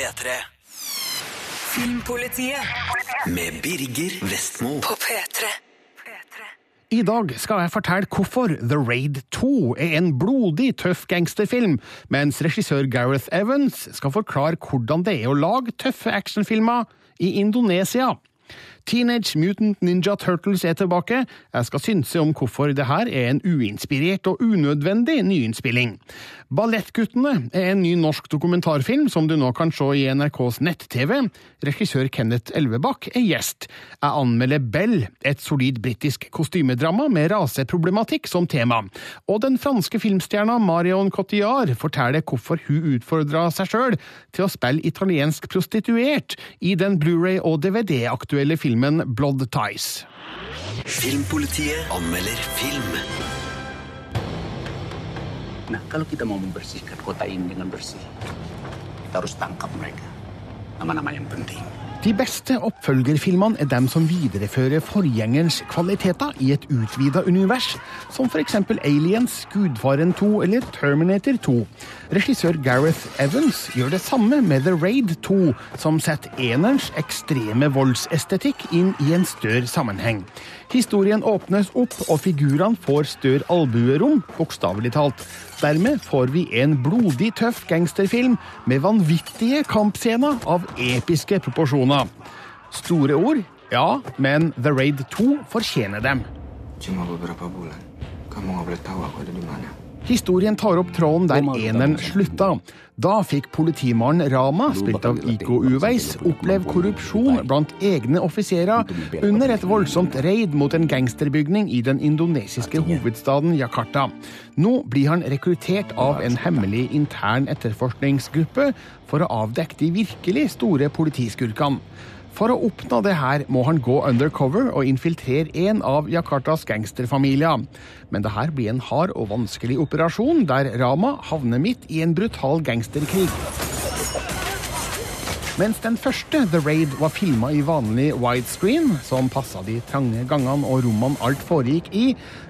P3. Filmpolitiet Med Birger Vestmo. på P3. I dag skal jeg fortelle hvorfor The Raid 2 er en blodig tøff gangsterfilm, mens regissør Gareth Evans skal forklare hvordan det er å lage tøffe actionfilmer i Indonesia. Teenage Mutant Ninja Turtles er tilbake. Jeg skal synse om hvorfor det her er en uinspirert og unødvendig nyinnspilling. Ballettguttene er en ny norsk dokumentarfilm som du nå kan se i NRKs nett-TV. Regissør Kenneth Elvebakk er gjest. Jeg anmelder Bell, et solid britisk kostymedrama med raseproblematikk som tema. Og den franske filmstjerna Marion Cotillard forteller hvorfor hun utfordra seg sjøl til å spille italiensk prostituert i den Blu-ray- og DVD-aktuelle filmen Blood Ties. Filmpolitiet anmelder film. Nah, kalau kita mau membersihkan kota ini dengan bersih, kita harus tangkap mereka. Nama-nama yang penting. De beste oppfølgerfilmene er dem som viderefører forgjengerens kvaliteter i et utvida univers, som f.eks. Aliens, Gudfaren 2 eller Terminator 2. Regissør Gareth Evans gjør det samme med The Raid 2, som setter enerens ekstreme voldsestetikk inn i en større sammenheng. Historien åpnes opp, og figurene får større albuerom, bokstavelig talt. Dermed får vi en blodig tøff gangsterfilm med vanvittige kampscener av episke proporsjoner. Store ord, ja, men The Raid 2 fortjener dem. Cuma beberapa bulan. Kamu nggak boleh tahu aku ada di mana. Historien tar opp tråden der eneren slutta. Da fikk politimannen Rama, spilt av Iko Uveis, oppleve korrupsjon blant egne offiserer under et voldsomt raid mot en gangsterbygning i den indonesiske hovedstaden Jakarta. Nå blir han rekruttert av en hemmelig intern etterforskningsgruppe for å avdekke de virkelig store politiskurkene. For å oppnå det her må han gå undercover og infiltrere en av Jakartas gangsterfamilier. Men det her blir en hard og vanskelig operasjon, der Rama havner midt i en brutal gangsterkrig. Mens den første The Raid var filma i vanlig widescreen, som passa de trange gangene og rommene alt foregikk i,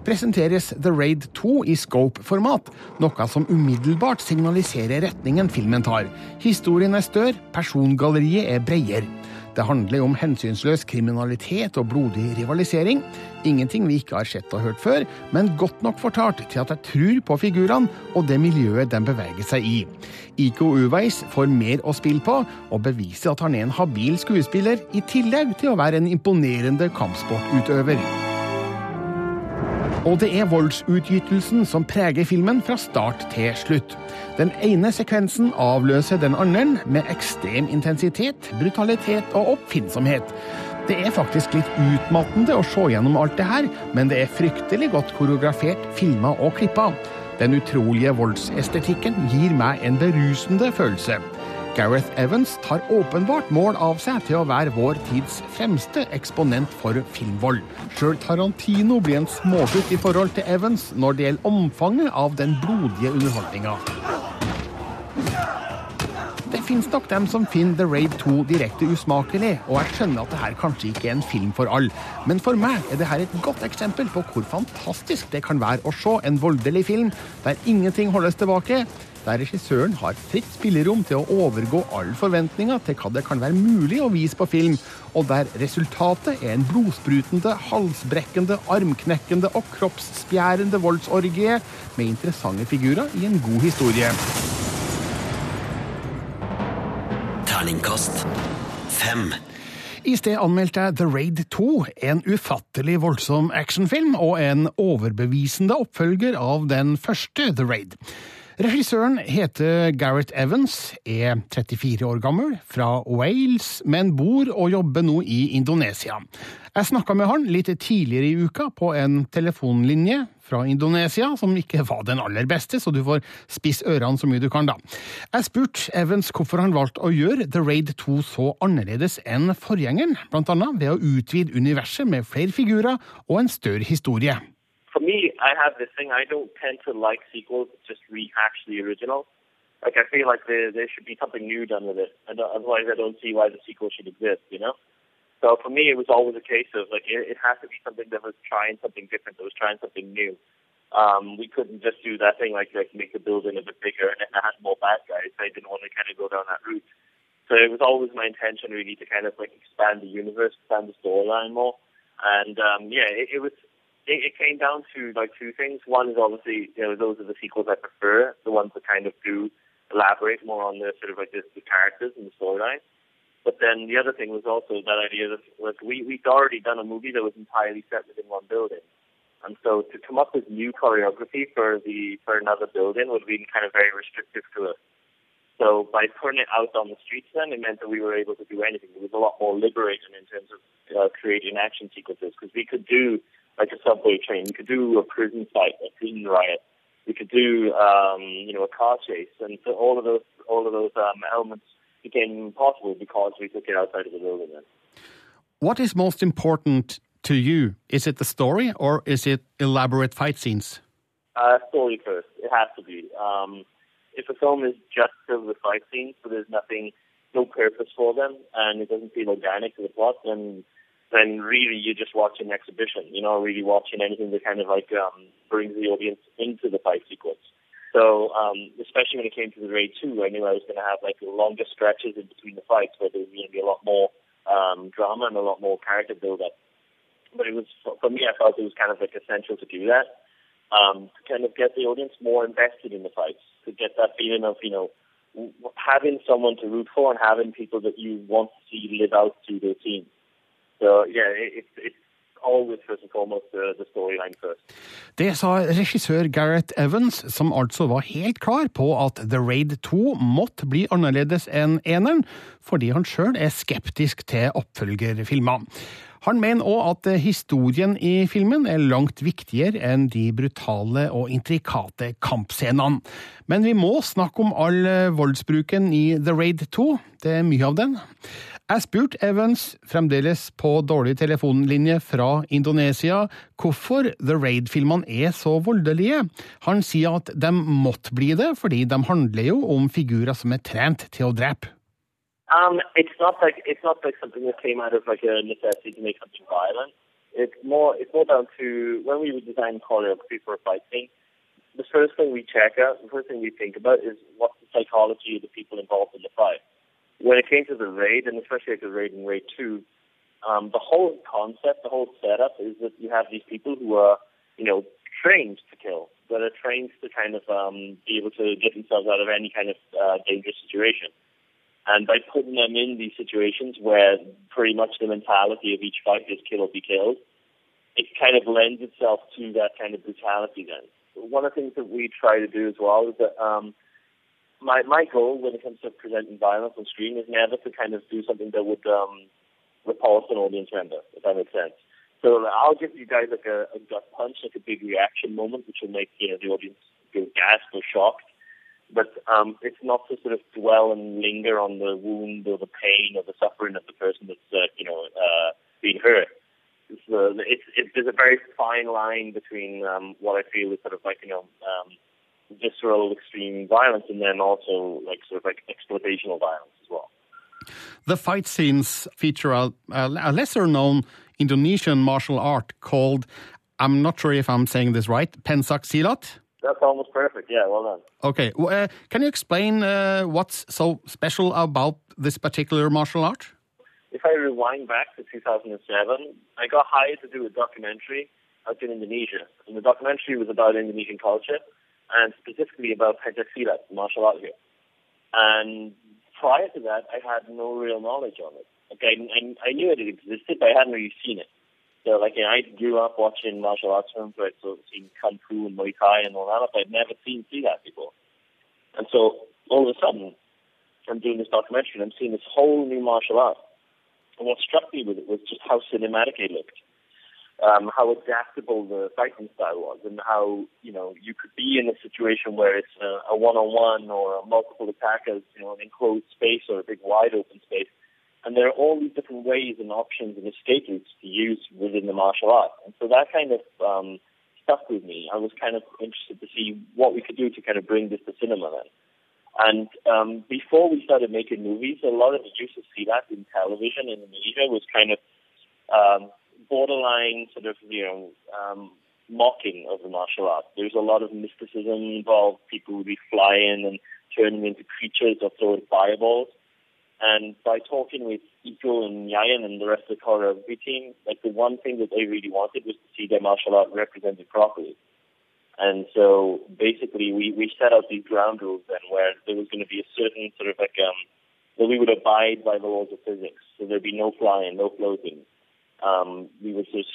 presenteres The Raid 2 i scope-format, noe som umiddelbart signaliserer retningen filmen tar. Historien er større, persongalleriet er bredere. Det handler om hensynsløs kriminalitet og blodig rivalisering. Ingenting vi ikke har sett og hørt før, men godt nok fortalt til at jeg tror på figurene og det miljøet de beveger seg i. Iko Uveis får mer å spille på, og beviser at han er en habil skuespiller, i tillegg til å være en imponerende kampsportutøver. Og det er voldsutgytelsen som preger filmen fra start til slutt. Den ene sekvensen avløser den andre med ekstrem intensitet, brutalitet og oppfinnsomhet. Det er faktisk litt utmattende å se gjennom alt det her, men det er fryktelig godt koreografert, filma og klippa. Den utrolige voldsestetikken gir meg en berusende følelse. Gareth Evans tar åpenbart mål av seg til å være vår tids fremste eksponent for filmvold. Sjøl Tarantino blir en smågutt i forhold til Evans når det gjelder omfanget av den blodige underholdninga. Det finnes nok dem som finner The Raid 2 direkte usmakelig, og jeg skjønner at det her kanskje ikke er en film for alle. Men for meg er det her et godt eksempel på hvor fantastisk det kan være å se en voldelig film der ingenting holdes tilbake, der regissøren har fritt spillerom til å overgå alle forventninger til hva det kan være mulig å vise på film, og der resultatet er en blodsprutende, halsbrekkende, armknekkende og kroppsspjærende voldsorgie med interessante figurer i en god historie. Terningkast fem. I sted anmeldte jeg The Raid 2, en ufattelig voldsom actionfilm og en overbevisende oppfølger av den første The Raid. Regissøren heter Gareth Evans, er 34 år gammel, fra Wales, men bor og jobber nå i Indonesia. Jeg snakka med han litt tidligere i uka på en telefonlinje fra Indonesia, som ikke var den aller beste, så du får spisse ørene så mye du kan, da. Jeg spurte Evans hvorfor han valgte å gjøre The Raid 2 så annerledes enn forgjengeren, blant annet ved å utvide universet med flere figurer og en større historie. For me, I have this thing. I don't tend to like sequels that just rehash the original. Like I feel like there there should be something new done with it. I don't, otherwise, I don't see why the sequel should exist. You know. So for me, it was always a case of like it, it has to be something that was trying something different, that was trying something new. Um, we couldn't just do that thing like like make the building a bit bigger and it had more bad guys. I didn't want to kind of go down that route. So it was always my intention really to kind of like expand the universe, expand the storyline more. And um, yeah, it, it was it, it came down to like two things. One is obviously you know those are the sequels I prefer, the ones that kind of do elaborate more on the sort of like the, the characters and the storyline. But then the other thing was also that idea that like we we'd already done a movie that was entirely set within one building. And so to come up with new choreography for the for another building would been kind of very restrictive to us. So by putting it out on the streets, then it meant that we were able to do anything. It was a lot more liberating in terms of uh, creating action sequences because we could do like a subway train, You could do a prison fight, a prison riot, You could do um, you know a car chase, and so all of those all of those um, elements became possible because we took it outside of the building. What is most important to you? Is it the story or is it elaborate fight scenes? Uh, story first. It has to be. Um, if a film is just filled with fight scenes, but there's nothing, no purpose for them, and it doesn't feel organic to the plot, then then really you're just watching an exhibition. You're not really watching anything that kind of like um, brings the audience into the fight sequence. So, um, especially when it came to the raid two, I knew I was going to have like longer stretches in between the fights where there was going to be a lot more um, drama and a lot more character build up. But it was for me, I felt it was kind of like essential to do that um, to kind of get the audience more invested in the fights, to get that feeling of you know having someone to root for and having people that you want to see live out through their team. Det sa regissør Gareth Evans, som altså var helt klar på at The Raid 2 måtte bli annerledes enn eneren, fordi han sjøl er skeptisk til oppfølgerfilmer. Han mener òg at historien i filmen er langt viktigere enn de brutale og intrikate kampscenene. Men vi må snakke om all voldsbruken i The Raid 2. Det er mye av den. Jeg spurte Evans, fremdeles på dårlig telefonlinje fra Indonesia, hvorfor The Raid-filmene er så voldelige. Han sier at de måtte bli det, fordi de handler jo om figurer som er trent til å drepe. Um, it's not like it's not like something that came out of like a necessity to make something violent. It's more it's more down to when we design choreography for a fight scene. The first thing we check out, the first thing we think about is what's the psychology of the people involved in the fight. When it came to the raid, and especially like the raid in raid two, um, the whole concept, the whole setup is that you have these people who are, you know, trained to kill, that are trained to kind of um, be able to get themselves out of any kind of uh, dangerous situation. And by putting them in these situations where pretty much the mentality of each fight is kill or be killed, it kind of lends itself to that kind of brutality then. One of the things that we try to do as well is that um, my, my goal when it comes to presenting violence on screen is never to kind of do something that would um, repulse an audience member, if that makes sense. So I'll give you guys like a, a gut punch, like a big reaction moment, which will make you know the audience go gasp or shocked but um, it's not to sort of dwell and linger on the wound or the pain or the suffering of the person that's uh, you know uh, being hurt. It's, uh, it's, it, there's a very fine line between um, what I feel is sort of like you know um, visceral extreme violence and then also like sort of like exploitational violence as well. The fight scenes feature a, a lesser known Indonesian martial art called, I'm not sure if I'm saying this right, Pensak Silat. That's almost perfect. Yeah, well done. Okay. Uh, can you explain uh, what's so special about this particular martial art? If I rewind back to 2007, I got hired to do a documentary out in Indonesia. And the documentary was about Indonesian culture and specifically about Pencaksilat, martial art here. And prior to that, I had no real knowledge on it. Okay, I, I knew it existed, but I hadn't really seen it. So like you know, I grew up watching martial arts films, right? So seen kung fu and Muay Thai and all that, but I'd never seen see that before. And so all of a sudden, I'm doing this documentary and I'm seeing this whole new martial art. And what struck me with it was just how cinematic it looked, um, how adaptable the fighting style was, and how you know you could be in a situation where it's a, a one-on-one or a multiple attackers, you know, an enclosed space or a big wide open space and there are all these different ways and options and escape routes to use within the martial art. And so that kind of um, stuck with me. I was kind of interested to see what we could do to kind of bring this to cinema then. And um, before we started making movies, a lot of the use of silat in television in Indonesia was kind of um, borderline sort of, you know, um, mocking of the martial art. There's a lot of mysticism involved. People would be flying and turning into creatures or throwing fireballs. And by talking with Iko and Yayan and the rest of the choreography team, like the one thing that they really wanted was to see their martial art represented properly. And so basically we, we set out these ground rules then where there was going to be a certain sort of like, um, that we would abide by the laws of physics. So there'd be no flying, no floating. Um, we would just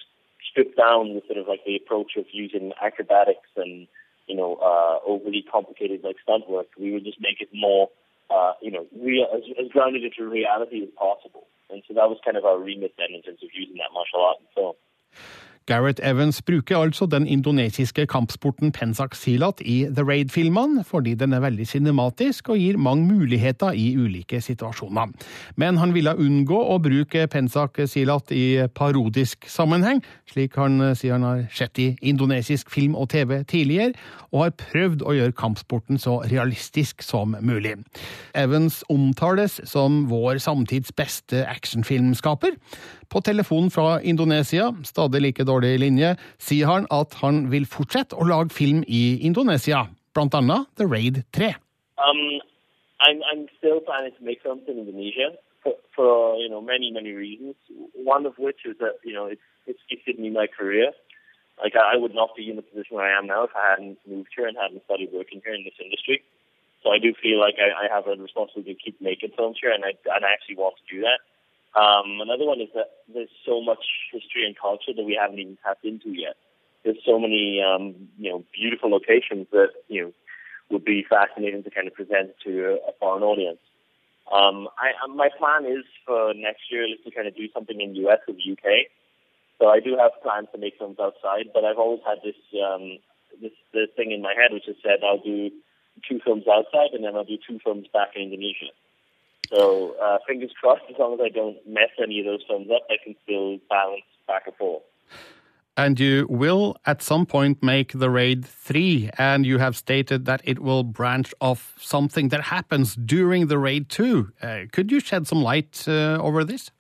strip down the sort of like the approach of using acrobatics and, you know, uh, overly complicated like stunt work. We would just make it more uh, you know, real, as, as grounded into reality as possible. And so that was kind of our remit then in terms of using that martial art in film. Gareth Evans bruker altså den indonesiske kampsporten pensak silat i The Raid-filmene, fordi den er veldig cinematisk og gir mange muligheter i ulike situasjoner. Men han ville unngå å bruke pensak silat i parodisk sammenheng, slik han sier han har sett i indonesisk film og TV tidligere, og har prøvd å gjøre kampsporten så realistisk som mulig. Evans omtales som vår samtids beste actionfilmskaper. På fra Indonesia, stadig like dårlig linje, sier han at han vil fortsette å lage film i Indonesia, annet The Raid 3. Um, I'm, I'm still planning to make films in Indonesia for, for you know many many reasons. One of which is that you know it's it's gifted me my career. Like I, I would not be in the position where I am now if I hadn't moved here and hadn't started working here in this industry. So I do feel like I, I have a responsibility to keep making films here, and I and I actually want to do that. Um, another one is that there's so much history and culture that we haven't even tapped into yet. There's so many, um, you know, beautiful locations that you know would be fascinating to kind of present to a, foreign audience. Um, I, my plan is for next year is to kind of do something in US or the UK. So I do have plans to make films outside, but I've always had this um, this, this thing in my head which has said I'll do two films outside and then I'll do two films back in Indonesia. So uh, fingers crossed, as long as I don't mess any of those films up, I can still balance back and forth. And you will at some point make the Raid 3, and you have stated that it will branch off something that happens during the Raid 2. Uh, could you shed some light uh, over this?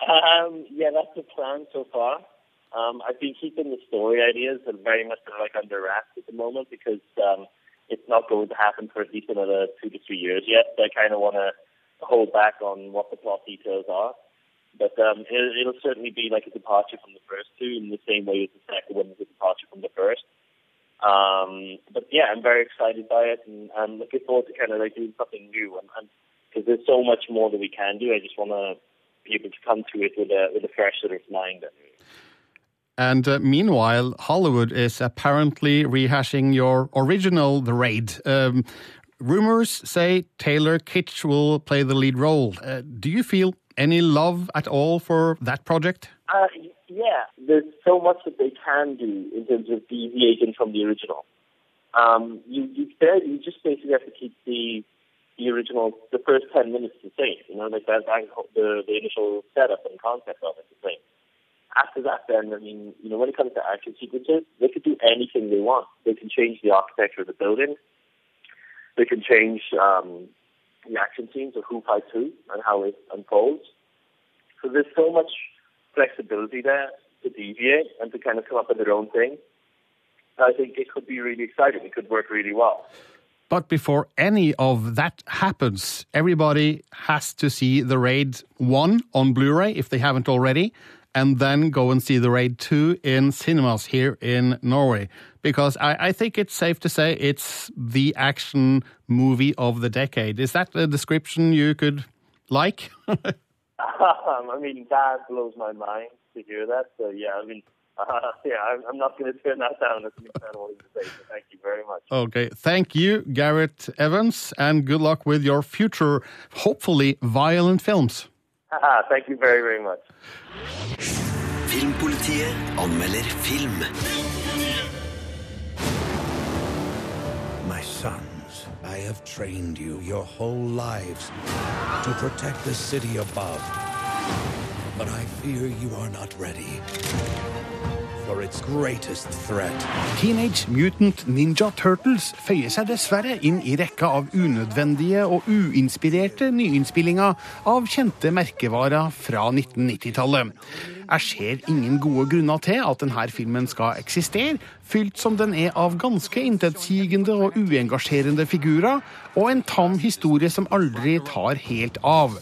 Um, yeah, that's the plan so far. Um, I've been keeping the story ideas and very much like under wraps at the moment because um, it's not going to happen for at least another two to three years yet. So I kind of want to hold back on what the plot details are. But um, it, it'll certainly be like a departure from the first two in the same way as the second one is a departure from the first. Um, but yeah, I'm very excited by it, and I'm looking forward to kind of like doing something new. And because there's so much more that we can do, I just want to be able to come to it with a with a fresh sort of mind. And uh, meanwhile, Hollywood is apparently rehashing your original The Raid. Um, rumors say Taylor Kitsch will play the lead role. Uh, do you feel any love at all for that project? Uh, yeah, there's so much that they can do in terms of deviating from the original. Um, you you, you just basically have to keep the the original, the first ten minutes the same. You know, like that, that the the initial setup and concept of it the same after that, then, I mean, you know, when it comes to action sequences, they could do anything they want. They can change the architecture of the building. They can change um, the action scenes of who fights who and how it unfolds. So there's so much flexibility there to deviate and to kind of come up with their own thing. I think it could be really exciting. It could work really well. But before any of that happens, everybody has to see The Raid 1 on Blu ray if they haven't already and then go and see the Raid 2 in cinemas here in Norway. Because I, I, think it's safe to say it's the action movie of the decade. Is that a description you could like? um, I mean, that blows my mind to hear that. So, yeah, I mean, uh, yeah, I'm, I'm not going to turn that down an incredible invitation. Thank you very much. Okay. Thank you, Garrett Evans, and good luck with your future, hopefully, violent films. Thank you very, very much. Filmpolitiet anmelder film. My sons, I have trained you your whole lives to protect the city above. But I fear you are not ready for its greatest threat. Teenage Mutant Ninja Turtles føyer seg dessverre inn i rekka av unødvendige og uinspirerte nyinnspillinger av kjente merkevarer fra 1990-tallet. Jeg ser ingen gode grunner til at denne filmen skal eksistere, fylt som den er av ganske intetsigende og uengasjerende figurer, og en tam historie som aldri tar helt av.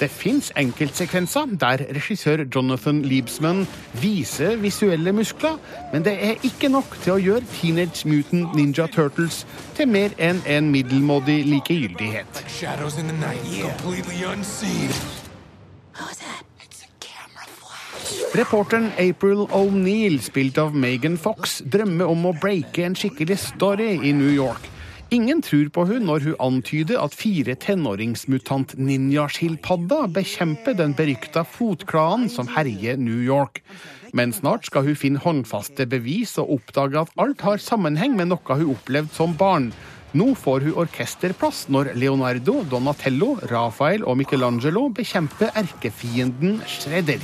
Det fins enkeltsekvenser der regissør Jonathan Liebsman viser visuelle muskler, men det er ikke nok til å gjøre Teenage Mutant Ninja Turtles til mer enn en middelmådig likegyldighet. Shadows in the night, completely unseen. Reporteren April O'Neill, spilt av Megan Fox, drømmer om å breake en skikkelig story i New York. Ingen tror på hun når hun antyder at fire tenåringsmutant-ninjaskilpadder bekjemper den berykta fotklanen som herjer New York. Men snart skal hun finne håndfaste bevis og oppdage at alt har sammenheng med noe hun opplevde som barn. Nå får hun orkesterplass når Leonardo, Donatello, Rafael og Michelangelo bekjemper erkefienden Shredder.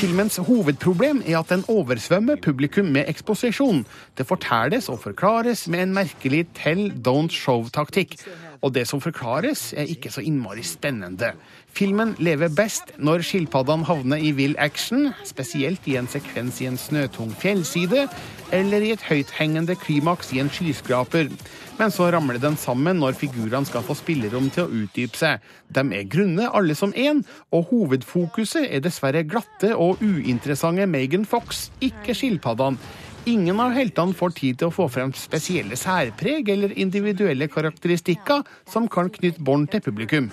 Filmens hovedproblem er at den oversvømmer publikum med eksposisjon. Det fortelles og forklares med en merkelig tell don't show-taktikk. Og det som forklares, er ikke så innmari spennende. Filmen lever best når skilpaddene havner i vill action, spesielt i en sekvens i en snøtung fjellside, eller i et høythengende klimaks i en skyskraper. Men så ramler den sammen når figurene skal få spillerom til å utdype seg. De er grunne alle som én, og hovedfokuset er dessverre glatte og uinteressante Megan Fox, ikke skilpaddene. Ingen av heltene får tid til å få frem spesielle særpreg eller individuelle karakteristikker som kan knytte bånd til publikum.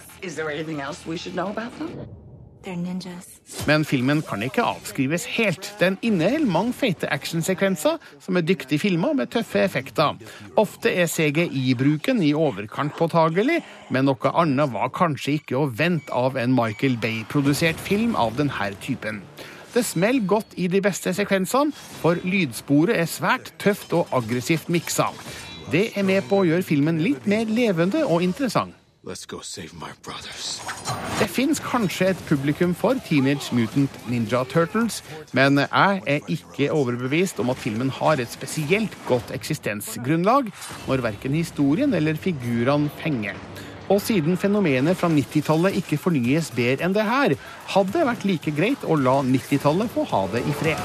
Men filmen kan ikke avskrives helt. Den inneholder mange feite actionsekvenser som er dyktig filma med tøffe effekter. Ofte er CGI-bruken i overkant påtagelig, men noe annet var kanskje ikke å vente av en Michael Bay-produsert film av denne typen. Det smeller godt i de beste sekvensene, for lydsporet er svært tøft og aggressivt miksa. Det er med på å gjøre filmen litt mer levende og interessant. Let's go save my. Det fins kanskje et publikum for Teenage Mutant Ninja Turtles, men jeg er ikke overbevist om at filmen har et spesielt godt eksistensgrunnlag når verken historien eller figurene fenger. Og siden fenomenet fra 90-tallet ikke fornyes bedre enn det her, hadde det vært like greit å la 90-tallet få ha det i fred.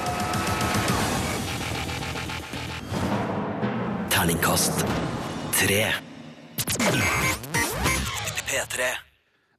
Terningkast tre. P3.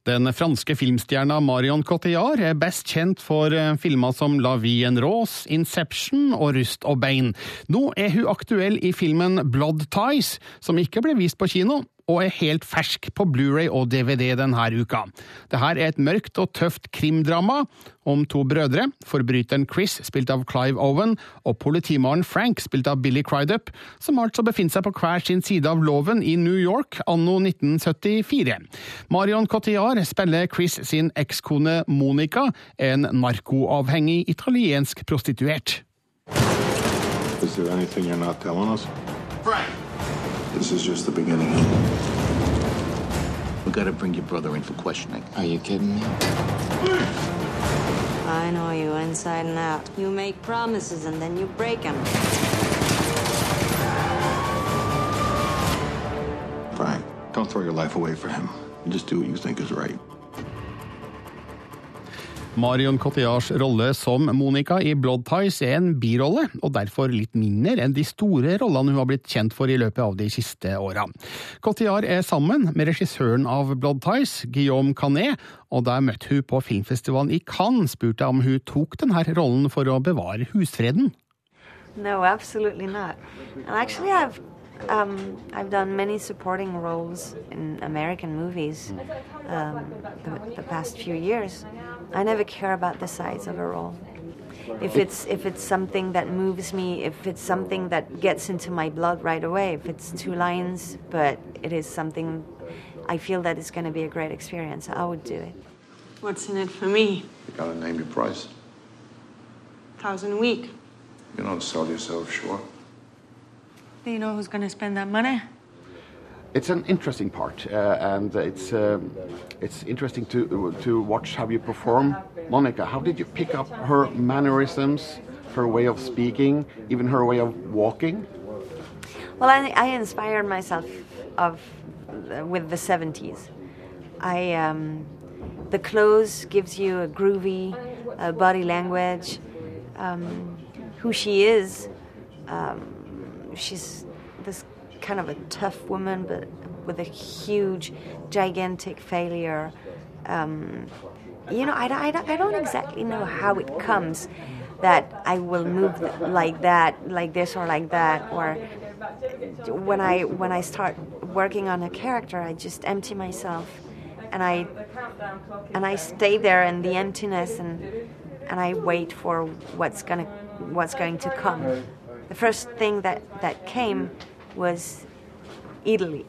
Den franske filmstjerna Marion Cotillard er best kjent for eh, filmer som La vie en rose, Inception og Rust og bein. Nå er hun aktuell i filmen Blood Ties, som ikke ble vist på kino, og er helt fersk på Blu-ray og DVD denne uka. Dette er et mørkt og tøft krimdrama om to brødre, forbryteren Chris, spilt av Clive Owen, og politimaren Frank, spilt av Billy Crydup, som altså befinner seg på hver sin side av loven i New York anno 1974. Marion Cotillard spiller Chris sin ekskone Monica, en narkoavhengig italiensk prostituert. Is there anything you're not telling us? Frank! This is just the beginning. We gotta bring your brother in for questioning. Are you kidding me? I know you inside and out. You make promises and then you break them. Frank, don't throw your life away for him. Just do what you think is right. Marion Cotillards rolle som Monica i Blood Ties er en birolle, og derfor litt mindre enn de store rollene hun har blitt kjent for i løpet av de siste åra. Cotillard er sammen med regissøren av Blood Ties, Guillaume Canet, og da jeg møtte hun på filmfestivalen i Cannes, spurte jeg om hun tok denne rollen for å bevare husfreden. No, absolutely not. And actually, um, I've done many supporting roles in American movies um, the, the past few years. I never care about the size of a role. If it's if it's something that moves me, if it's something that gets into my blood right away, if it's two lines, but it is something I feel that it's going to be a great experience, I would do it. What's in it for me? You gotta name your price. Thousand a week. You don't sell yourself short. Do you know who's going to spend that money? It's an interesting part, uh, and it's um, it's interesting to to watch how you perform, Monica. How did you pick up her mannerisms, her way of speaking, even her way of walking? Well, I, I inspired myself of with the 70s. I um, the clothes gives you a groovy uh, body language. Um, who she is, um, she's this kind of a tough woman, but with a huge, gigantic failure. Um, you know, I, I, I don't exactly know how it comes that I will move like that, like this or like that, or when I when I start working on a character, I just empty myself, and I and I stay there in the emptiness, and and I wait for what's gonna what's going to come. The first thing that that came was Italy.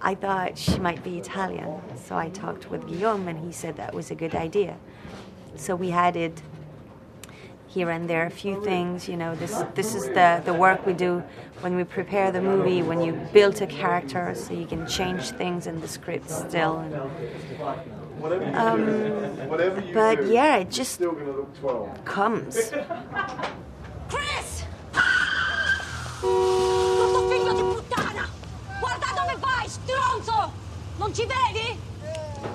I thought she might be Italian, so I talked with Guillaume, and he said that was a good idea. So we added here and there a few things. You know, this this is the the work we do when we prepare the movie. When you build a character, so you can change things in the script still. And, um, but yeah, it just comes. Chris! Brutto figlio di puttana! Guarda dove vai, stronzo! Non ci vedi?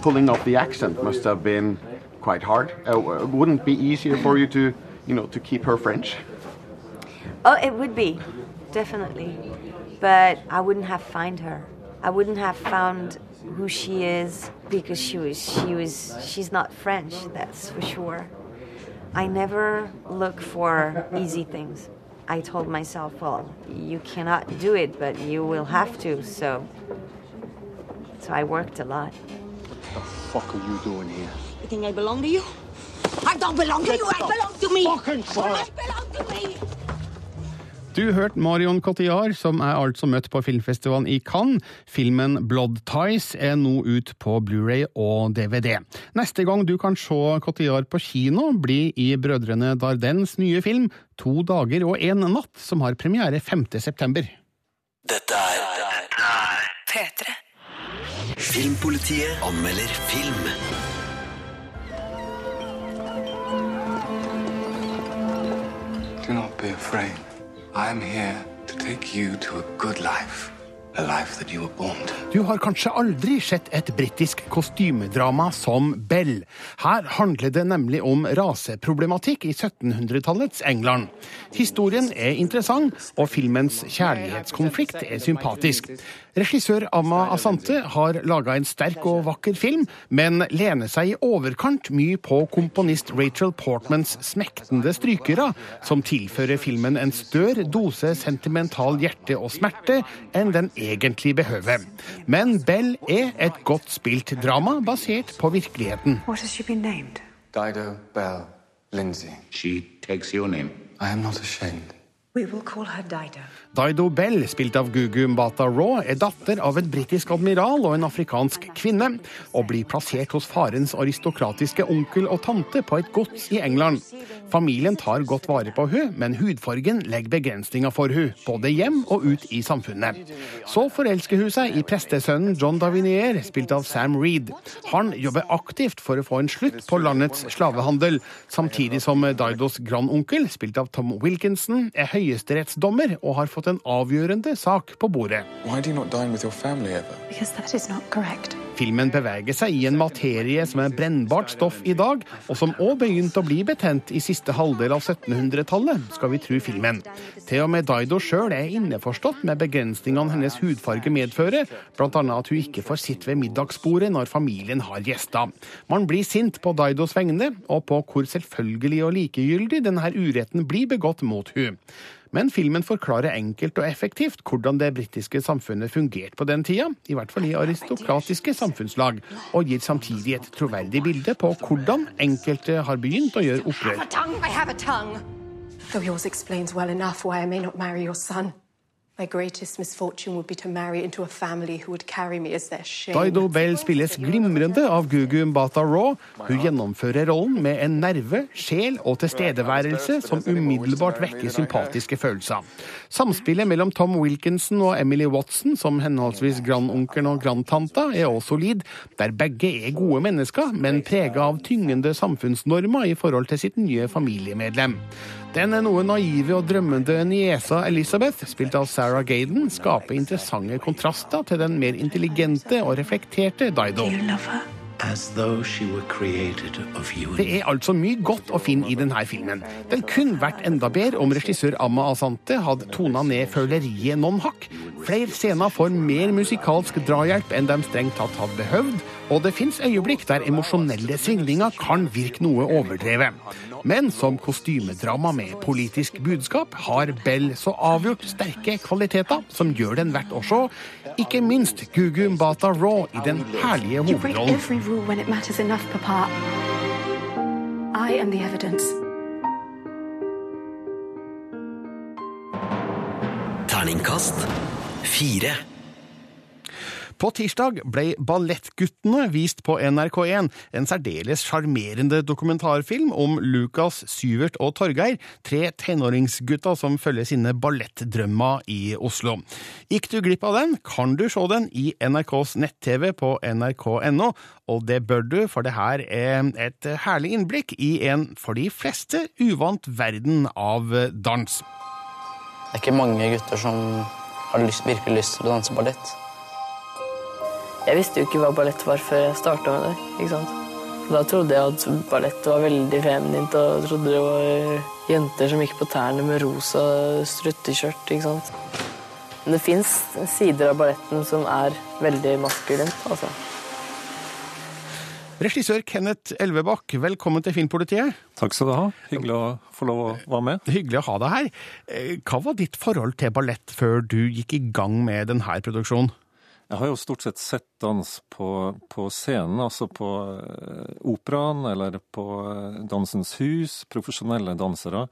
Pulling off the accent must have been quite hard. Uh, wouldn't it be easier for you to, you know, to keep her French? Oh, it would be, definitely. But I wouldn't have found her. I wouldn't have found who she is because she was she was she's not French, that's for sure. I never look for easy things. I told myself, well, you cannot do it, but you will have to, so so I worked a lot. What the fuck are you doing here? You think I belong to you? I don't belong to Get you, I belong to me! fucking side. I belong to me! Du hørte Marion Cotillard, som er altså møtt på filmfestivalen i Cannes. Filmen Blood Ties er nå ut på Blu-ray og DVD. Neste gang du kan se Cotillard på kino, blir i Brødrene Dardens nye film To dager og en natt, som har premiere 5. september. Dette er P3. Filmpolitiet anmelder film. Do not be afraid. I am here to take you to a good life. Du har kanskje aldri sett et britisk kostymedrama som Bell. Her handler det nemlig om raseproblematikk i 1700-tallets England. Historien er interessant, og filmens kjærlighetskonflikt er sympatisk. Regissør Amma Asante har laga en sterk og vakker film, men lener seg i overkant mye på komponist Rachel Portmans smektende strykere, som tilfører filmen en større dose sentimental hjerte og smerte enn den egentlig behøver. Men Bell er et godt spilt drama basert på virkeligheten. Dido Bell Lindsay. She takes your name. I am not ashamed. Dido Bell, spilt av Gugu Mbata Raw, er datter av en britisk admiral og en afrikansk kvinne, og blir plassert hos farens aristokratiske onkel og tante på et gods i England. Familien tar godt vare på hun, men hudfargen legger begrensninger for hun, både hjem og ut i samfunnet. Så forelsker hun seg i prestesønnen John Davinier, spilt av Sam Reed. Han jobber aktivt for å få en slutt på landets slavehandel, samtidig som Didos grandonkel, spilt av Tom Wilkinson, er høyesterettsdommer og har fått en avgjørende sak på bordet. Why do you not dine with your family ever? Because that is not correct. Filmen beveger seg i en materie som er brennbart stoff i dag, og som òg begynte å bli betent i siste halvdel av 1700-tallet, skal vi tro filmen. Til og med Daido sjøl er innforstått med begrensningene hennes hudfarge medfører, bl.a. at hun ikke får sitte ved middagsbordet når familien har gjester. Man blir sint på Daidos vegne, og på hvor selvfølgelig og likegyldig denne uretten blir begått mot hun. Men filmen forklarer enkelt og effektivt hvordan det britiske samfunnet fungerte på den tida, i hvert fall i aristokratiske samfunnslag, og gir samtidig et troverdig bilde på hvordan enkelte har begynt å gjøre opprør. I have a tongue. Though yours explains well enough why I may not marry your son. Dido Bell spilles glimrende av Gugu Mbata Raw. Hun gjennomfører rollen med en nerve, sjel og tilstedeværelse som umiddelbart vekker sympatiske følelser. Samspillet mellom Tom Wilkinson og Emily Watson som henholdsvis grandonkelen og grandtanta er også solid, der begge er gode mennesker, men prega av tyngende samfunnsnormer i forhold til sitt nye familiemedlem. Den er noe naive og drømmende niesa Elizabeth, spilt av Sarah Gaden, skaper interessante kontraster til den mer intelligente og reflekterte Dido. Det er altså mye godt å finne i denne filmen. Den kunne vært enda bedre om regissør Amma Asante hadde tona ned føleriet noen hakk. Flere scener får mer musikalsk drahjelp enn de strengt tatt hadde behøvd, og det fins øyeblikk der emosjonelle svingninger kan virke noe overdrevet. Men som kostymedrama med politisk budskap har Bell så avgjort sterke kvaliteter som gjør den verdt å se. Ikke minst Gugu Mbata Raw i den herlige hovedrollen. Terningkast rule På tirsdag ble Ballettguttene vist på NRK1, en særdeles sjarmerende dokumentarfilm om Lukas, Syvert og Torgeir, tre tenåringsgutter som følger sine ballettdrømmer i Oslo. Gikk du glipp av den, kan du se den i NRKs nett-TV på nrk.no, og det bør du, for det her er et herlig innblikk i en for de fleste uvant verden av dans. Det er ikke mange gutter som har lyst, virkelig lyst til å danse ballett. Jeg visste jo ikke hva ballett var før jeg starta med det. ikke sant? Da trodde jeg at ballett var veldig feminint, og trodde det var jenter som gikk på tærne med rosa strutteskjørt. ikke sant? Men det fins sider av balletten som er veldig maskulint. altså. Regissør Kenneth Elvebakk, velkommen til Filmpolitiet. Takk skal du ha. Hyggelig å få lov å være med. Hyggelig å ha deg her. Eh, Hva var ditt forhold til ballett før du gikk i gang med denne produksjonen? Jeg har jo stort sett sett dans på, på scenen, altså på eh, operaen eller på eh, Dansens Hus, profesjonelle dansere.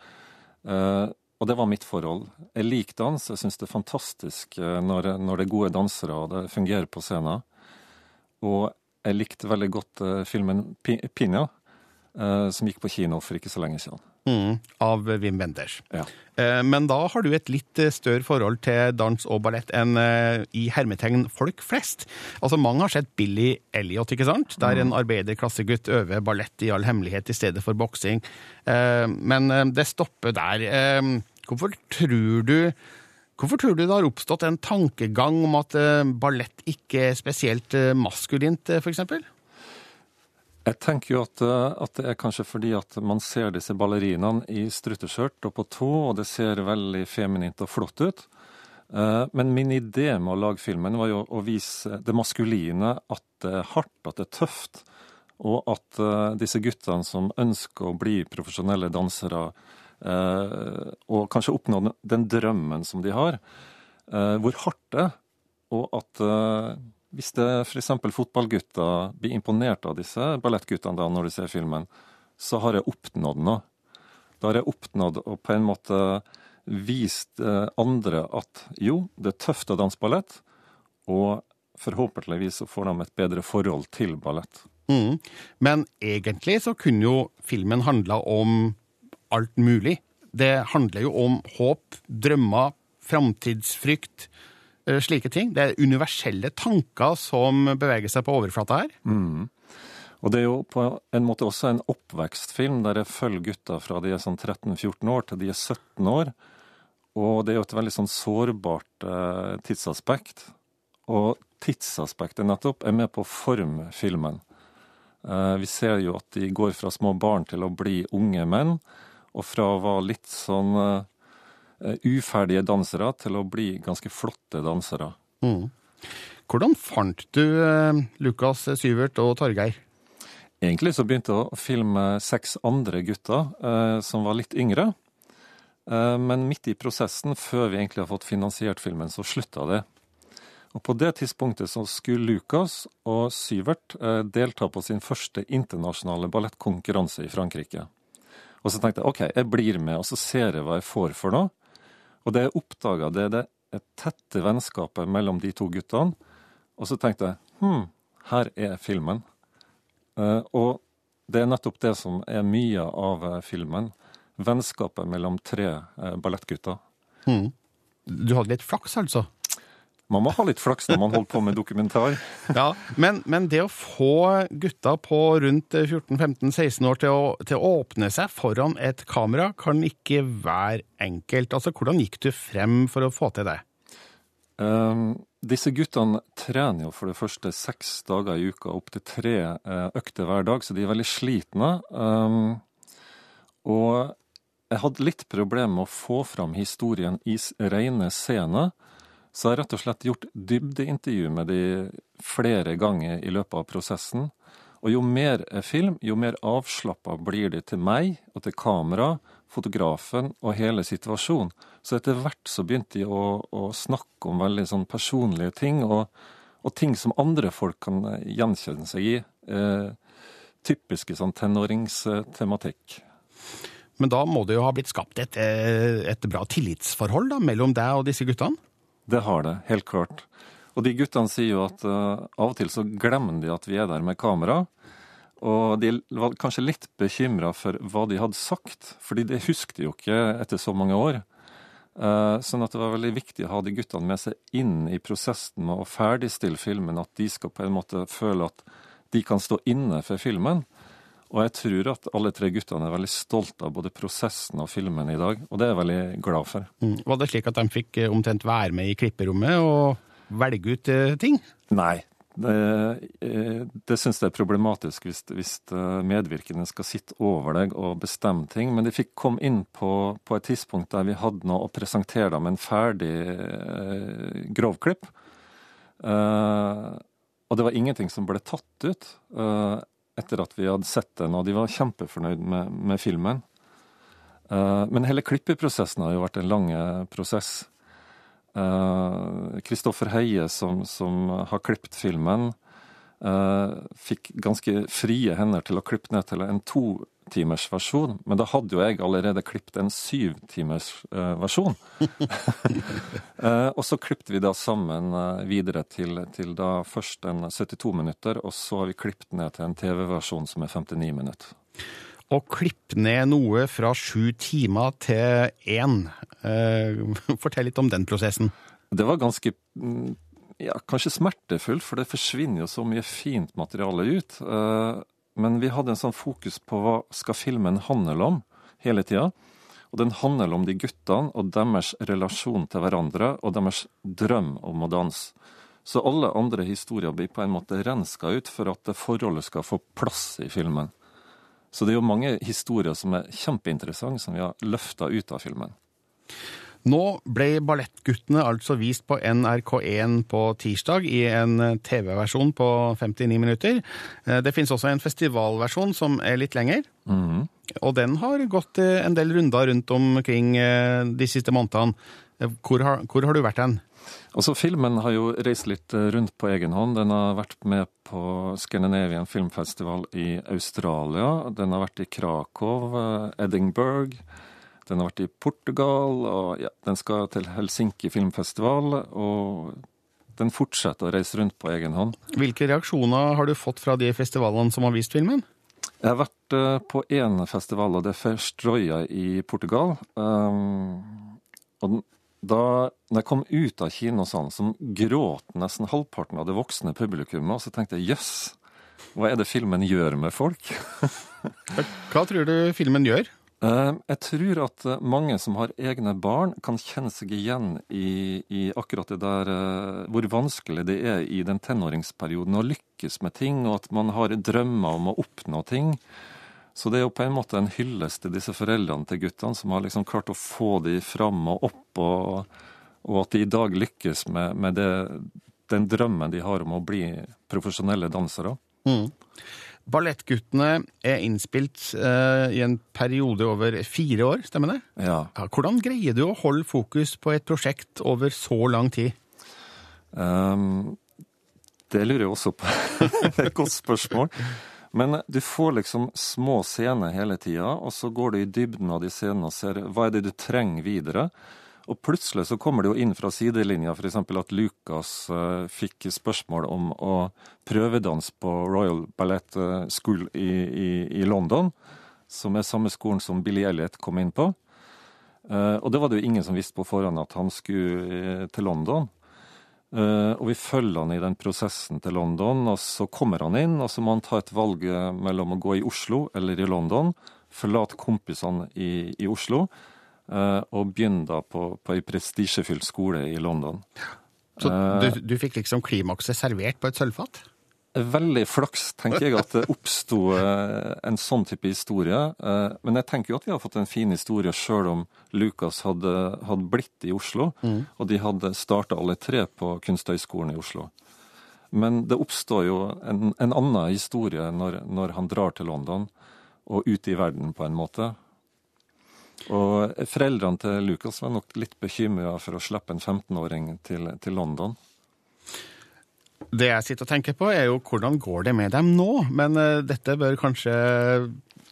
Eh, og det var mitt forhold. Jeg liker dans, jeg syns det er fantastisk eh, når, når det er gode dansere og det fungerer på scenen. Og jeg likte veldig godt filmen Pina, eh, som gikk på kino for ikke så lenge siden. Mm, av Wim Wenders. Ja. Eh, Men da har du et litt eh, større forhold til dans og ballett enn eh, i hermetegn folk flest. Altså Mange har sett Billy Elliot, ikke sant? der en arbeiderklassegutt øver ballett i all hemmelighet i stedet for boksing. Men det stopper der. Hvorfor tror du Hvorfor tror du det har oppstått en tankegang om at ballett ikke er spesielt maskulint, f.eks.? Jeg tenker jo at, eh, at det er kanskje fordi at man ser disse ballerinaene i strutteskjørt og på tå, og det ser veldig feminint og flott ut. Eh, Men min idé med å lage filmen var jo å vise det maskuline, at det er hardt, at det er tøft. Og at eh, disse guttene som ønsker å bli profesjonelle dansere, og kanskje oppnå den- drømmen som de har, hvor hardt det er. Og at hvis det f.eks. fotballgutter blir imponert av disse ballettguttene da når de ser filmen, så har jeg oppnådd noe. Da har jeg oppnådd å på en måte vist eh, andre at jo, det er tøft å danse ballett, og forhåpentligvis så får de et bedre forhold til ballett. Mm. Men egentlig så kunne jo filmen handla om alt mulig. Det handler jo om håp, drømmer, framtidsfrykt, slike ting. Det er universelle tanker som beveger seg på overflata her. Mm. Og det er jo på en måte også en oppvekstfilm der jeg følger gutta fra de er sånn 13-14 år til de er 17 år. Og det er jo et veldig sånn sårbart eh, tidsaspekt. Og tidsaspektet nettopp er med på å forme filmen. Eh, vi ser jo at de går fra små barn til å bli unge menn, og fra å være litt sånn eh, uferdige dansere til å bli ganske flotte dansere. Mm. Hvordan fant du eh, Lukas, Syvert og Torgeir? Egentlig så begynte jeg å filme seks andre gutter eh, som var litt yngre. Eh, men midt i prosessen, før vi egentlig har fått finansiert filmen, så slutta det. Og på det tidspunktet så skulle Lukas og Syvert eh, delta på sin første internasjonale ballettkonkurranse i Frankrike. Og så tenkte jeg OK, jeg blir med, og så ser jeg hva jeg får for noe. Og det jeg oppdaga, det er det tette vennskapet mellom de to guttene. Og så tenkte jeg hm, her er filmen. Eh, og det er nettopp det som er mye av eh, filmen. Vennskapet mellom tre eh, ballettgutter. Mm. Du hadde litt flaks, altså? Man må ha litt flaks når man holder på med dokumentar. Ja, men, men det å få gutta på rundt 14-15-16 år til å, til å åpne seg foran et kamera, kan ikke være enkelt. Altså, Hvordan gikk du frem for å få til det? Um, disse guttene trener jo for det første seks dager i uka, opptil tre eh, økter hver dag, så de er veldig slitne. Um, og jeg hadde litt problemer med å få fram historien i reine rene scener, så jeg har rett og slett gjort dybdeintervju med de flere ganger i løpet av prosessen. Og jo mer jeg film, jo mer avslappa blir de til meg og til kamera, fotografen og hele situasjonen. Så etter hvert så begynte de å, å snakke om veldig sånn personlige ting, og, og ting som andre folk kan gjenkjenne seg i. Eh, typiske sånn tenåringstematikk. Men da må det jo ha blitt skapt et, eh, et bra tillitsforhold da, mellom deg og disse guttene? Det har det, helt klart. Og de guttene sier jo at uh, av og til så glemmer de at vi er der med kamera. Og de var kanskje litt bekymra for hva de hadde sagt, fordi det husket de jo ikke etter så mange år. Uh, Sånn at det var veldig viktig å ha de guttene med seg inn i prosessen med å ferdigstille filmen, at de skal på en måte føle at de kan stå inne for filmen. Og jeg tror at alle tre guttene er veldig stolte av både prosessen og filmen i dag, og det er jeg veldig glad for. Mm. Var det slik at de fikk eh, omtrent være med i klipperommet og velge ut eh, ting? Nei. Det, eh, det syns jeg er problematisk hvis, hvis medvirkende skal sitte over deg og bestemme ting. Men de fikk komme inn på, på et tidspunkt der vi hadde noe å presentere dem en ferdig eh, grovklipp. Eh, og det var ingenting som ble tatt ut eh, etter at vi hadde sett den, og de var kjempefornøyd med, med filmen. Uh, men hele klippeprosessen har jo vært en lang eh, prosess. Kristoffer Heie, som, som har klippet filmen, eh, fikk ganske frie hender til å klippe ned til en totimers versjon. Men da hadde jo jeg allerede klippet en syvtimers uh, versjon. Eh, og så klippet vi da sammen eh, videre til, til da først en 72 minutter, og så har vi klippet ned til en TV-versjon som er 59 minutter. Å klippe ned noe fra sju timer til én. Eh, fortell litt om den prosessen. Det var ganske mm, ja, kanskje smertefullt, for det forsvinner jo så mye fint materiale ut. Eh, Men vi hadde en sånn fokus på hva skal filmen handle om hele tida. Og den handler om de guttene og deres relasjon til hverandre og deres drøm om å danse. Så alle andre historier blir på en måte renska ut for at det forholdet skal få plass i filmen. Så det er jo mange historier som er kjempeinteressante, som vi har løfta ut av filmen. Nå ble Ballettguttene altså vist på NRK1 på tirsdag i en TV-versjon på 59 minutter. Eh, Det finnes også en festivalversjon som er litt lenger. Mhm. Og den har gått eh, en del runder rundt omkring eh, de siste månedene. Eh, Hvor har, hvor har du vært hen? Også Filmen har jo reist litt eh, rundt på egen hånd. Den har vært med på Scandinavian Filmfestival i Australia. Den har vært i Krakow, eh, Edinburgh. Den har vært i Portugal, og ja, den skal til Helsinki filmfestival. Og den fortsetter å reise rundt på egen hånd. Hvilke reaksjoner har du fått fra de festivalene som har vist filmen? Jeg har vært eh, på én festival, og det er Ferstroya i Portugal. Um, og den- da jeg kom ut av kinosalen, så gråt nesten halvparten av det voksne publikummet. Og så tenkte jeg jøss, hva er det filmen gjør med folk? Hva tror du filmen gjør? Eh, Jeg tror at eh, mange som har egne barn, kan kjenne seg igjen i, i akkurat det der eh, hvor vanskelig det er i den tenåringsperioden å lykkes med ting, og at man har drømmer om å oppnå ting. Så det er jo på en måte en hyllest til disse foreldrene til guttene, som har liksom klart å få de fram og opp, og, og at de i dag lykkes med, med det, den drømmen de har om å bli profesjonelle dansere. Mm. Ballettguttene er innspilt eh, i en periode over fire år, stemmer det? Ja. Hvordan greier du å holde fokus på et prosjekt over så lang tid? Um, det lurer jeg også på. det er et godt spørsmål. Men du får liksom små scener hele tida, og så går du i dybden av de scenene og ser hva er det du trenger videre. Og plutselig så kommer det jo inn fra sidelinja f.eks. at Lucas eh, fikk spørsmål om å prøvedanse på Royal Ballet eh, School i, i, i London, som er samme skolen som Billy Elliot kom inn på. Eh, og det var det jo ingen som visste på forhånd at han skulle til London. Og vi følger han i den prosessen til London, og så kommer han inn, og så må han ta et valg mellom å gå i Oslo eller i London, forlate kompisene i, i Oslo, og begynne da på, på ei prestisjefylt skole i London. Så Eh, du, du fikk liksom klimakset servert på et sølvfat? Veldig flaks, tenker jeg, at det oppsto eh, en sånn type historie. Eh, Men jeg tenker jo at vi har fått en fin historie sjøl om Lukas hadde, hadde blitt i Oslo, Mm. og de hadde starta alle tre på Kunsthøgskolen i Oslo. Men det oppstår jo en, en annen historie når, når han drar til London og ut i verden, på en måte. Og foreldrene til Lukas var nok litt bekymra for å slippe en 15-åring til, til London. Det jeg sitter og tenker på, er jo hvordan går det med dem nå? Men uh, dette bør kanskje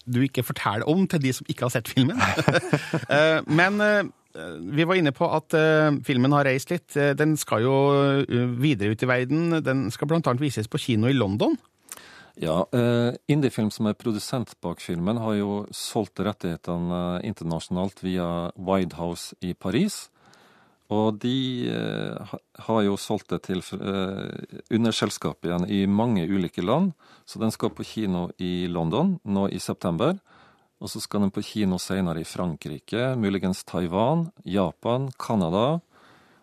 du ikke fortelle om til de som ikke har sett filmen. uh, Men uh, vi var inne på at filmen har reist litt. Den skal jo videre ut i verden. Den skal annet vises på kino i London. Ja, eh, Indiefilm som er produsent bak filmen, har jo solgt rettighetene eh, internasjonalt via Widehouse i Paris. Og de eh, har jo solgt det til eh, underselskap igjen i mange ulike land. Så den skal på kino i London nå i september. Og så skal den på kino senere i Frankrike, muligens Taiwan, Japan, Canada.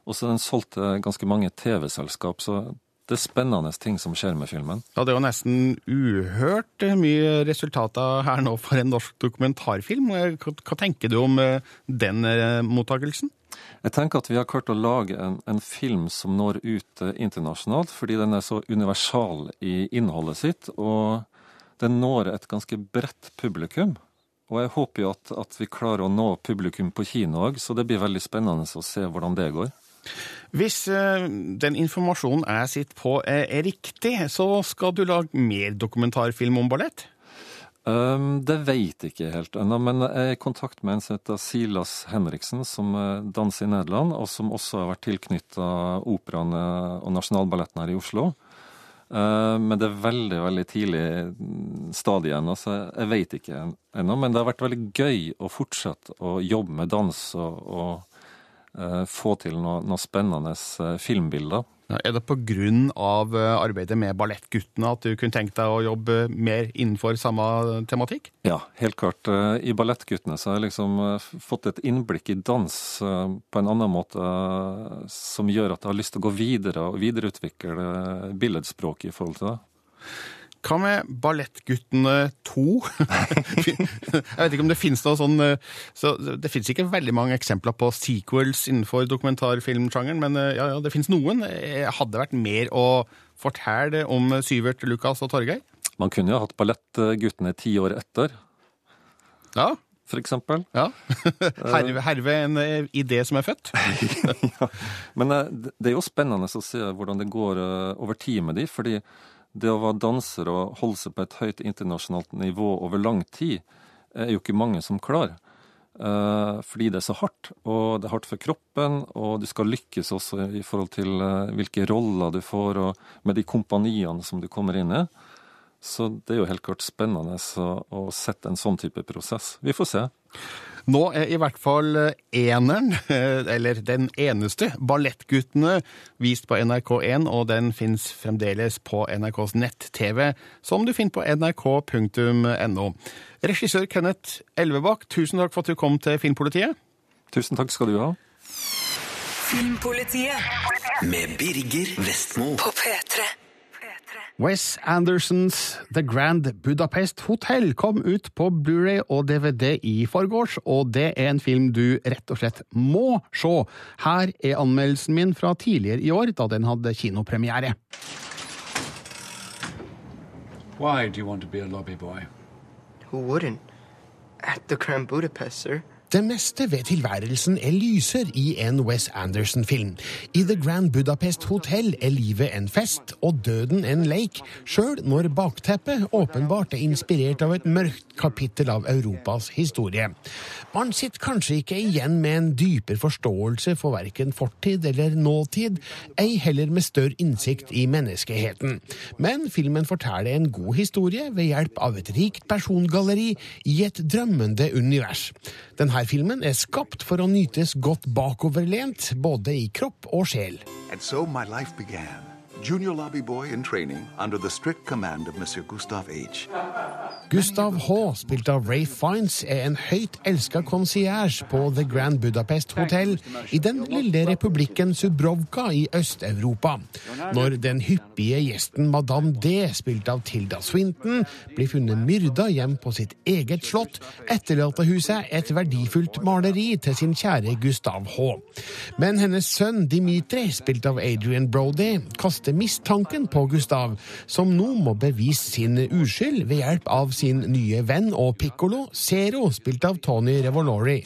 Og så den solgt til ganske mange TV-selskap, så det er spennende ting som skjer med filmen. Ja, det er jo nesten uhørt mye resultater her nå for en norsk dokumentarfilm. Eh, Hva, tenker du om eh, den eh, mottakelsen? Jeg tenker at vi har klart å lage en, en film som når ut eh, internasjonalt, fordi den er så universal i innholdet sitt, og den når et ganske bredt publikum. Og jeg håper jo at, at vi klarer å nå publikum på kino òg, så det blir veldig spennende å se hvordan det går. Hvis eh, den informasjonen jeg sitter på er, er riktig, så skal du lage mer dokumentarfilm om ballett? Um, det vet jeg ikke helt ennå, men jeg er i kontakt med en som heter Silas Henriksen, som eh, danser i Nederland, og som også har vært tilknytta Operaen eh, og Nasjonalballetten her i Oslo. Uh, Men det er veldig veldig tidlig stadig stadie ennå, så jeg vet ikke ennå. Men det har vært veldig gøy å fortsette å jobbe med dans og, og eh, få til noe, noe spennende eh, filmbilder. Er det av eh, arbeidet med Ballettguttene at du kunne tenkt deg å jobbe mer innenfor samme tematikk? Ja, helt klart. Eh, I Ballettguttene så har jeg liksom eh, fått et innblikk i dans eh, på en annen måte eh, som gjør at jeg har lyst til å gå videre og videreutvikle eh, billedspråket i forhold til det. Hva med Ballettguttene 2? Jeg vet ikke om det finnes noe sånn eh, så Det finnes ikke veldig mange eksempler på sequels innenfor dokumentarfilmsjangeren, men eh, ja, ja, det finnes noen. Jeg Hadde det vært mer å fortelle om Syvert, Lukas og Torgeir? Man kunne jo hatt Ballettguttene ti år etter, Ja. for eksempel. ja. Herve, herve en eh, idé som er født. Men eh, det er jo spennende å se hvordan det går eh, over tid med de, fordi det å være danser og holde seg på et høyt internasjonalt nivå over lang tid, er jo ikke mange som klarer. Eh, fordi det er så hardt, og det er hardt for kroppen, og du skal lykkes også i forhold til eh, hvilke roller du får, og med de kompaniene som du kommer inn i. Så det er jo helt klart spennende å, sette en sånn type prosess. Vi får se. Nå er i hvert fall eh, eneren, eh, eller den eneste, Ballettguttene vist på NRK1, og den fins fremdeles på NRKs nett-TV, som du finner på nrk.no. Regissør Kenneth Elvebakk, tusen takk for at du kom til Filmpolitiet. Tusen takk skal du ha. Filmpolitiet Med Birger Vestmo. på P3. Wes Andersons The Grand Budapest Hotel kom ut på Blu-ray og DVD i forgårs, og det er en film du rett og slett må se. Her er anmeldelsen min fra tidligere i år, da den hadde kinopremiere. Why do you want to be a lobby boy? Who wouldn't? At the Grand Budapest, sir. Det meste ved tilværelsen er lyser i en Wes Anderson-film. I The Grand Budapest Hotel er livet en fest og døden en leik, sjøl når bakteppet åpenbart er inspirert av et mørkt kapittel av Europas historie. Man sitter kanskje ikke igjen med en dypere forståelse for verken fortid eller nåtid, ei heller med større innsikt i menneskeheten. Men filmen forteller en god historie ved hjelp av et rikt persongalleri i et drømmende univers. Denne filmen er skapt for å nytes godt bakoverlent, både i kropp og sjel. And so my life began. Junior lobby boy in training under the strict command of Monsieur Gustav H. Gustav H., spilt av Ray Fiends, er en høyt elska concierge på The Grand Budapest Hotel i den lille republikken Subrovka i Øst-Europa. Når den hyppige gjesten Madame D., spilt av Tilda Swinton, blir funnet myrda hjem på sitt eget slott, etterlater hun seg et verdifullt maleri til sin kjære Gustav H. Men hennes sønn Dimitri, spilt av Adrian Brody, kaster mistanken på Gustav, som nå må bevise sin uskyld ved hjelp av sin nye venn og pikkolo, Zero, spilt av Tony Revolori.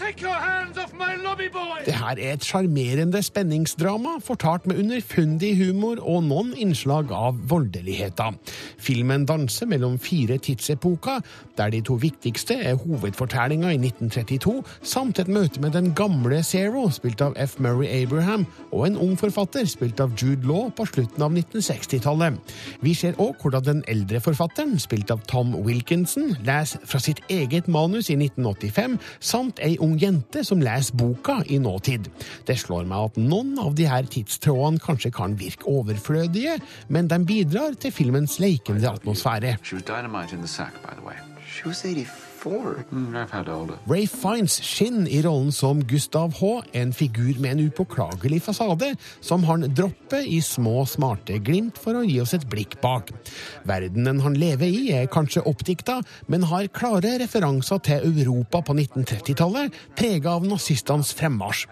Det her er et sjarmerende spenningsdrama, fortalt med underfundig humor og noen innslag av voldeligheter. Filmen danser mellom fire tidsepoker, der de to viktigste er hovedfortellinga i 1932, samt et møte med den gamle Zero, spilt av F. Murray Abraham, og en ung forfatter, spilt av Jude Law, på slutten av 1960-tallet. Vi ser òg hvordan den eldre forfatteren, spilt av Tom Wilkinson, leser fra sitt eget manus i 1985, samt ei ung jente som leser boka i nåtid. Det slår meg at noen av de her tidstrådene kanskje kan virke overflødige, men de bidrar til filmens leikende atmosfære. She was 84. Mm, I've had older. Ray Fiends skinn i rollen som Gustav H., en figur med en upåklagelig fasade, som han dropper i små, smarte glimt for å gi oss et blikk bak. Verdenen han lever i er kanskje oppdikta, men har klare referanser til Europa på 1930-tallet, prega av nazistenes fremmarsj.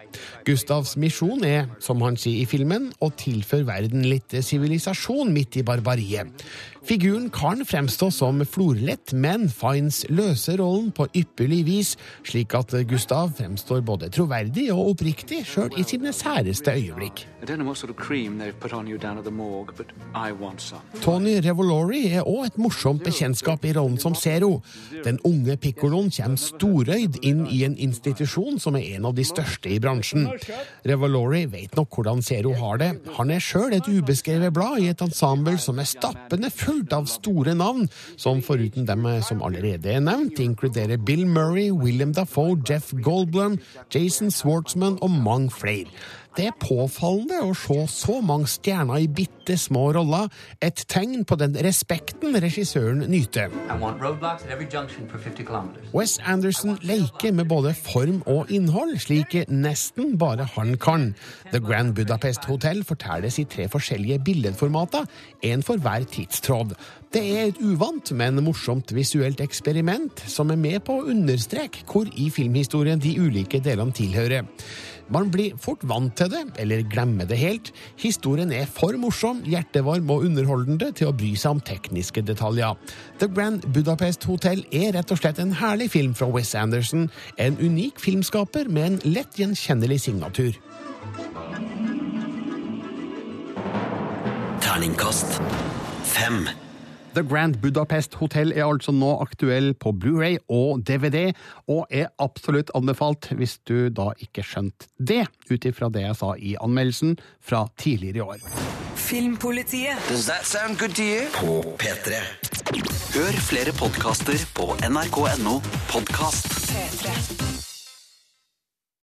Gustavs misjon er, som han sier i filmen, å tilføre verden litt sivilisasjon midt i barbariet. Figuren kan fremstå som florlett, men Fines løser rollen på ypperlig vis, slik at Gustav fremstår både troverdig og oppriktig, sjøl i sine særeste øyeblikk. Tony Revolori er òg et morsomt bekjentskap i rollen som Zero. Den unge pikkoloen kommer storøyd inn i en institusjon som er en av de største i bransjen. Revolori vet nok hvordan Zero har det. Han er sjøl et ubeskrevet blad i et ensemble som er stappende fullt av store navn, som foruten dem som allerede er nevnt, inkluderer Bill Murray, William Dafoe, Jeff Goldblum, Jason Swartzman og mange flere. Det er påfallende å se så mange stjerner i bitte små roller, et tegn på den respekten regissøren nyter. I want roadblocks at every junction for 50 kilometers. Wes Anderson leker med både form og innhold, slik nesten bare han kan. The Grand Budapest Hotel fortelles i tre forskjellige billedformater, én for hver tidstråd. Det er et uvant, men morsomt visuelt eksperiment som er med på å understreke hvor i filmhistorien de ulike delene tilhører. Man blir fort vant til det, eller glemmer det helt. Historien er for morsom, hjertevarm og underholdende til å bry seg om tekniske detaljer. The Grand Budapest Hotel er rett og slett en herlig film fra Wes Anderson, en unik filmskaper med en lett gjenkjennelig signatur. Terningkast fem. The Grand Budapest Hotel er altså nå aktuell på Blu-ray og DVD, og er absolutt anbefalt hvis du da ikke skjønte det, ut ifra det jeg sa i anmeldelsen fra tidligere i år. Filmpolitiet. Does that sound good to you? På P3. Hør flere podkaster på nrk.no podkast. P3.